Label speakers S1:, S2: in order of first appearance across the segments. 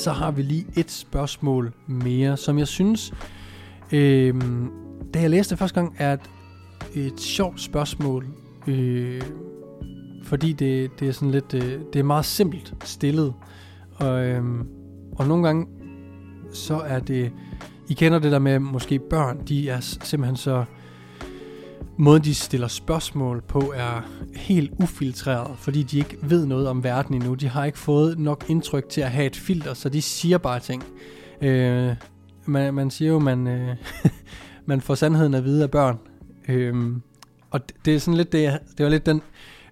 S1: så har vi lige et spørgsmål mere, som jeg synes, øh, da jeg læste det første gang, er et, et sjovt spørgsmål. Øh, fordi det, det er sådan lidt, øh, det er meget simpelt stillet. Og, øh, og nogle gange, så er det, I kender det der med, måske børn, de er simpelthen så, måden de stiller spørgsmål på er helt ufiltreret, fordi de ikke ved noget om verden endnu. De har ikke fået nok indtryk til at have et filter, så de siger bare ting. Øh, man, man siger jo, man, øh, man får sandheden at vide af børn. Øh, og det, det er sådan lidt det, det var lidt den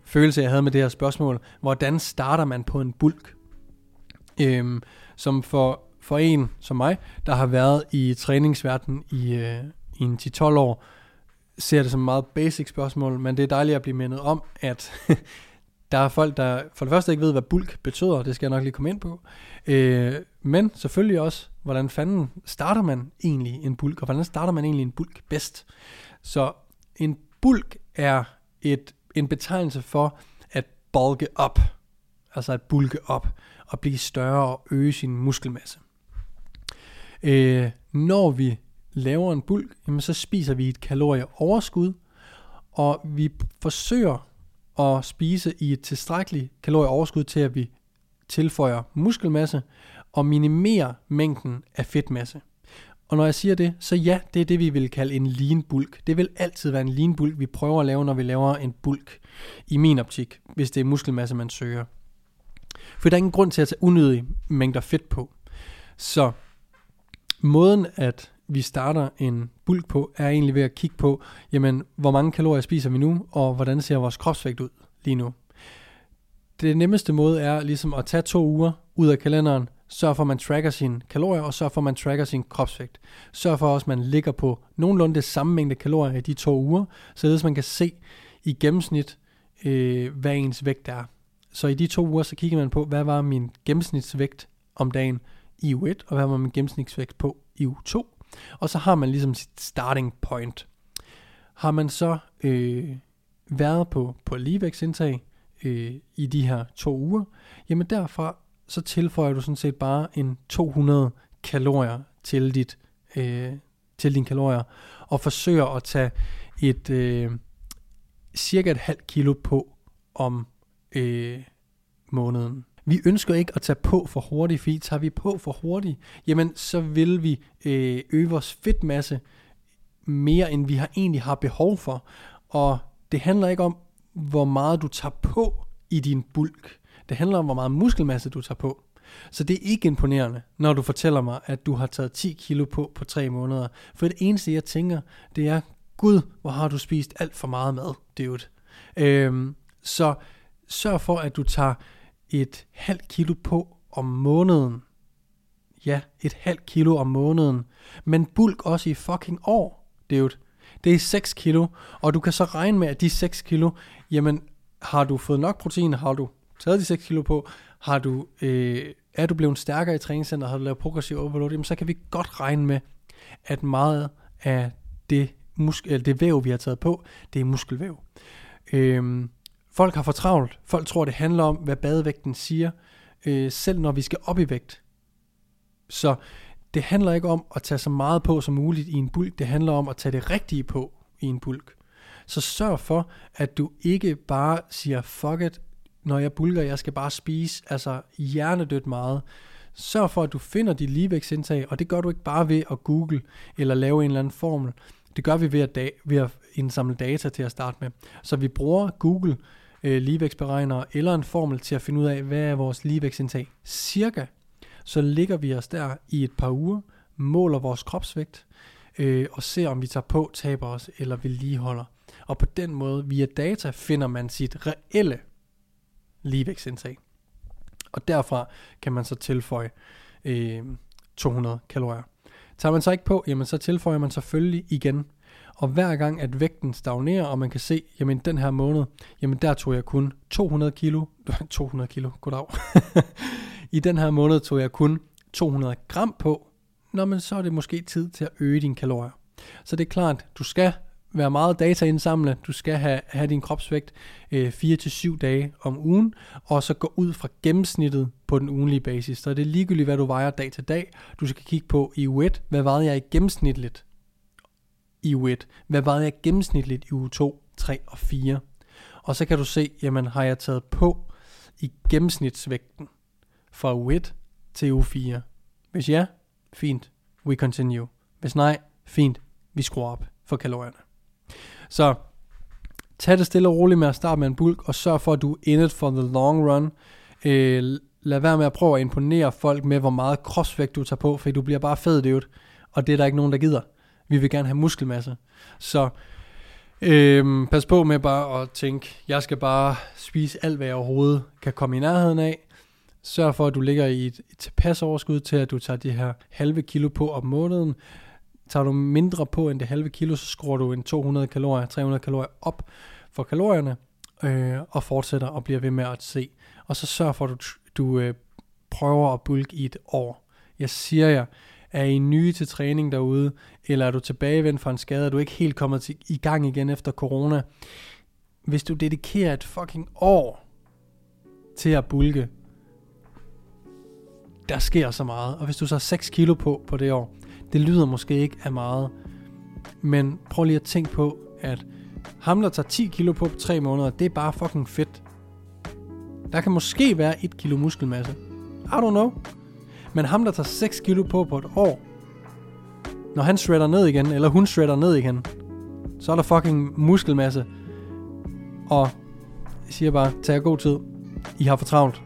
S1: følelse, jeg havde med det her spørgsmål. Hvordan starter man på en bulk? Øhm, som for, for en som mig, der har været i træningsverdenen i, øh, i en 10-12 år, ser det som et meget basic spørgsmål, men det er dejligt at blive mindet om, at der er folk, der for det første ikke ved, hvad bulk betyder, det skal jeg nok lige komme ind på, øh, men selvfølgelig også, hvordan fanden starter man egentlig en bulk, og hvordan starter man egentlig en bulk bedst. Så en bulk er et en betegnelse for at bulke op, altså at bulke op og blive større og øge sin muskelmasse. Øh, når vi laver en bulk, jamen så spiser vi et kalorieoverskud, og vi forsøger at spise i et tilstrækkeligt kalorieoverskud til, at vi tilføjer muskelmasse og minimerer mængden af fedtmasse. Og når jeg siger det, så ja, det er det, vi vil kalde en lean bulk. Det vil altid være en lean bulk, vi prøver at lave, når vi laver en bulk, i min optik, hvis det er muskelmasse, man søger. For der er ingen grund til at tage unødige mængder fedt på. Så måden, at vi starter en bulk på, er egentlig ved at kigge på, jamen, hvor mange kalorier spiser vi nu, og hvordan ser vores kropsvægt ud lige nu. Det nemmeste måde er ligesom at tage to uger ud af kalenderen, Sørg for, at man tracker sine kalorier, og sørg for, at man tracker sin kropsvægt. Sørg for også, at man ligger på nogenlunde det samme mængde kalorier i de to uger, således man kan se i gennemsnit, øh, hvad ens vægt er. Så i de to uger, så kigger man på, hvad var min gennemsnitsvægt om dagen i u 1, og hvad var min gennemsnitsvægt på i u 2. Og så har man ligesom sit starting point. Har man så øh, været på, på ligevægtsindtag øh, i de her to uger, jamen derfra så tilføjer du sådan set bare en 200 kalorier til dit øh, til dine kalorier og forsøger at tage et øh, cirka et halvt kilo på om øh, måneden. Vi ønsker ikke at tage på for hurtigt, fordi tager vi på for hurtigt, jamen så vil vi øh, øge vores fedtmasse mere, end vi har egentlig har behov for. Og det handler ikke om, hvor meget du tager på i din bulk. Det handler om, hvor meget muskelmasse du tager på. Så det er ikke imponerende, når du fortæller mig, at du har taget 10 kilo på på 3 måneder. For det eneste, jeg tænker, det er, Gud, hvor har du spist alt for meget mad, dude. Øhm, så sørg for, at du tager et halvt kilo på om måneden. Ja, et halvt kilo om måneden. Men bulk også i fucking år, dude. Det er 6 kilo, og du kan så regne med, at de 6 kilo, jamen har du fået nok protein, har du taget de 6 kilo på, har du, øh, er du blevet stærkere i træningscenter, har du lavet progressiv overload, jamen, så kan vi godt regne med, at meget af det, mus- det væv, vi har taget på, det er muskelvæv. Øh, folk har for travlt. Folk tror, det handler om, hvad badevægten siger, øh, selv når vi skal op i vægt. Så det handler ikke om at tage så meget på som muligt i en bulk, det handler om at tage det rigtige på i en bulk. Så sørg for, at du ikke bare siger, fuck it, når jeg bulker, jeg skal bare spise altså hjernedødt meget. Sørg for, at du finder dit ligevægtsindtag, og det gør du ikke bare ved at google eller lave en eller anden formel. Det gør vi ved at, da- ved at indsamle data til at starte med. Så vi bruger Google øh, ligevægtsberegner eller en formel til at finde ud af, hvad er vores ligevægtsindtag cirka. Så ligger vi os der i et par uger, måler vores kropsvægt, øh, og ser om vi tager på, taber os eller vedligeholder. Og på den måde, via data, finder man sit reelle ligevægtsindtag. Og derfra kan man så tilføje øh, 200 kalorier. Tager man så ikke på, jamen så tilføjer man selvfølgelig igen. Og hver gang at vægten stagnerer, og man kan se, jamen den her måned, jamen der tog jeg kun 200 kilo, 200 kilo, goddag. I den her måned tog jeg kun 200 gram på, Nå, men så er det måske tid til at øge dine kalorier. Så det er klart, du skal være meget data indsamle. Du skal have, have din kropsvægt øh, 4-7 dage om ugen, og så gå ud fra gennemsnittet på den ugenlige basis. Så det er ligegyldigt, hvad du vejer dag til dag. Du skal kigge på i uge 1, hvad vejede jeg i gennemsnitligt i u 1? Hvad vejede jeg gennemsnitligt i u 2, 3 og 4? Og så kan du se, jamen har jeg taget på i gennemsnitsvægten fra u 1 til u 4? Hvis ja, fint, we continue. Hvis nej, fint, vi skruer op for kalorierne. Så tag det stille og roligt med at starte med en bulk, og sørg for, at du er in it for the long run. Øh, lad være med at prøve at imponere folk med, hvor meget kropsvægt du tager på, for du bliver bare fed, dude. Og det er der ikke nogen, der gider. Vi vil gerne have muskelmasse. Så øhm, pas på med bare at tænke, jeg skal bare spise alt, hvad jeg overhovedet kan komme i nærheden af. Sørg for, at du ligger i et, tilpas overskud til, at du tager de her halve kilo på om måneden. Tager du mindre på end det halve kilo, så skruer du en 200 kalorier, 300 kalorier op for kalorierne, øh, og fortsætter og bliver ved med at se. Og så sørg for, at du, du øh, prøver at bulke i et år. Jeg siger jer, er I nye til træning derude, eller er du tilbagevendt fra en skade, og du ikke helt kommet til, i gang igen efter corona? Hvis du dedikerer et fucking år til at bulke, der sker så meget. Og hvis du så har 6 kilo på på det år, det lyder måske ikke af meget, men prøv lige at tænke på, at ham, der tager 10 kilo på på 3 måneder, det er bare fucking fedt. Der kan måske være 1 kilo muskelmasse. I don't know. Men ham, der tager 6 kilo på på et år, når han shredder ned igen, eller hun shredder ned igen, så er der fucking muskelmasse. Og jeg siger bare, tag god tid. I har for travlt.